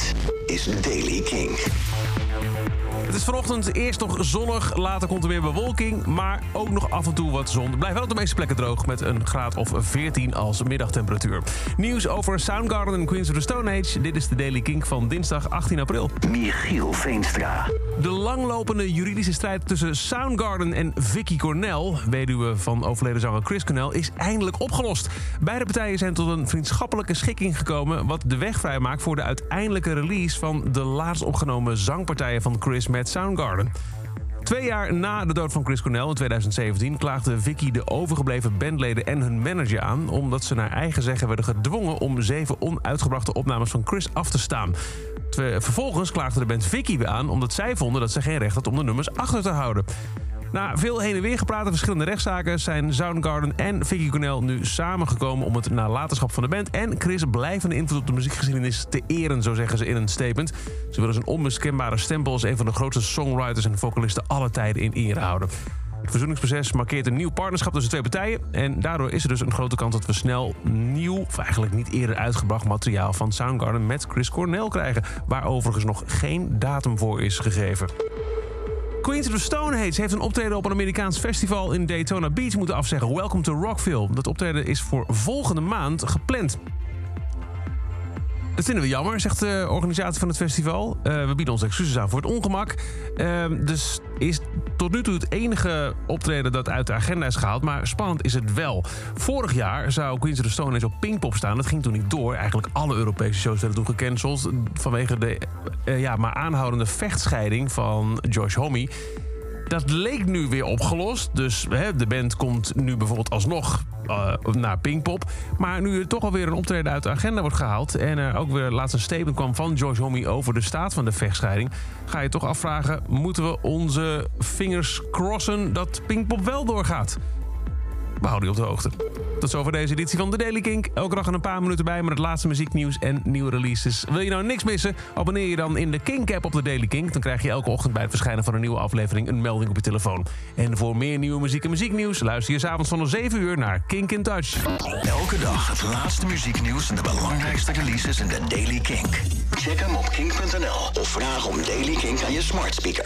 Dit is Daily King. Het is vanochtend eerst nog zonnig, later komt er weer bewolking, maar ook nog af en toe wat zon. Blijft wel op de meeste plekken droog met een graad of 14 als middagtemperatuur. Nieuws over Soundgarden en Queens of the Stone Age. Dit is de Daily King van dinsdag 18 april. Michiel Veenstra. De langlopende juridische strijd tussen Soundgarden en Vicky Cornell, weduwe van overleden zanger Chris Cornell, is eindelijk opgelost. Beide partijen zijn tot een vriendschappelijke schikking gekomen, wat de weg vrijmaakt voor de uiteindelijke release van de laatst opgenomen van Chris met Soundgarden. Twee jaar na de dood van Chris Cornell in 2017 klaagde Vicky de overgebleven bandleden en hun manager aan... omdat ze naar eigen zeggen werden gedwongen om zeven onuitgebrachte opnames van Chris af te staan. Vervolgens klaagde de band Vicky weer aan omdat zij vonden dat ze geen recht had om de nummers achter te houden. Na veel heen en weer gepraat en verschillende rechtszaken zijn Soundgarden en Vicky Cornell nu samengekomen om het nalatenschap van de band en Chris blijvende invloed op de muziekgeschiedenis te eren, zo zeggen ze in een statement. Ze willen zijn onmiskenbare stempel als een van de grootste songwriters en vocalisten aller tijden in ere houden. Het verzoeningsproces markeert een nieuw partnerschap tussen twee partijen. En daardoor is er dus een grote kans dat we snel nieuw, of eigenlijk niet eerder uitgebracht materiaal van Soundgarden met Chris Cornell krijgen. Waar overigens nog geen datum voor is gegeven. Queens of the Stone heeft een optreden op een Amerikaans festival in Daytona Beach moeten afzeggen. Welcome to Rockville. Dat optreden is voor volgende maand gepland. Dat vinden we jammer, zegt de organisatie van het festival. Uh, we bieden ons excuses aan voor het ongemak. Uh, dus is tot nu toe het enige optreden dat uit de agenda is gehaald. Maar spannend is het wel. Vorig jaar zou Queens of Stone Age op Pinkpop staan. Dat ging toen niet door. Eigenlijk alle Europese shows werden toen gecanceld. Vanwege de uh, ja, maar aanhoudende vechtscheiding van Josh Homme. Dat leek nu weer opgelost. Dus hè, de band komt nu bijvoorbeeld alsnog uh, naar Pinkpop. Maar nu er toch alweer een optreden uit de agenda wordt gehaald... en er ook weer laatst een statement kwam van George Homme... over de staat van de vechtscheiding... ga je toch afvragen, moeten we onze vingers crossen... dat Pinkpop wel doorgaat? We houden je op de hoogte. Tot zover deze editie van The Daily Kink. Elke dag een paar minuten bij met het laatste muzieknieuws en nieuwe releases. Wil je nou niks missen? Abonneer je dan in de Kink-app op The Daily Kink. Dan krijg je elke ochtend bij het verschijnen van een nieuwe aflevering een melding op je telefoon. En voor meer nieuwe muziek en muzieknieuws luister je s'avonds van 7 uur naar Kink in Touch. Elke dag het laatste muzieknieuws en de belangrijkste releases in The Daily Kink. Check hem op kink.nl of vraag om Daily Kink aan je smart speaker.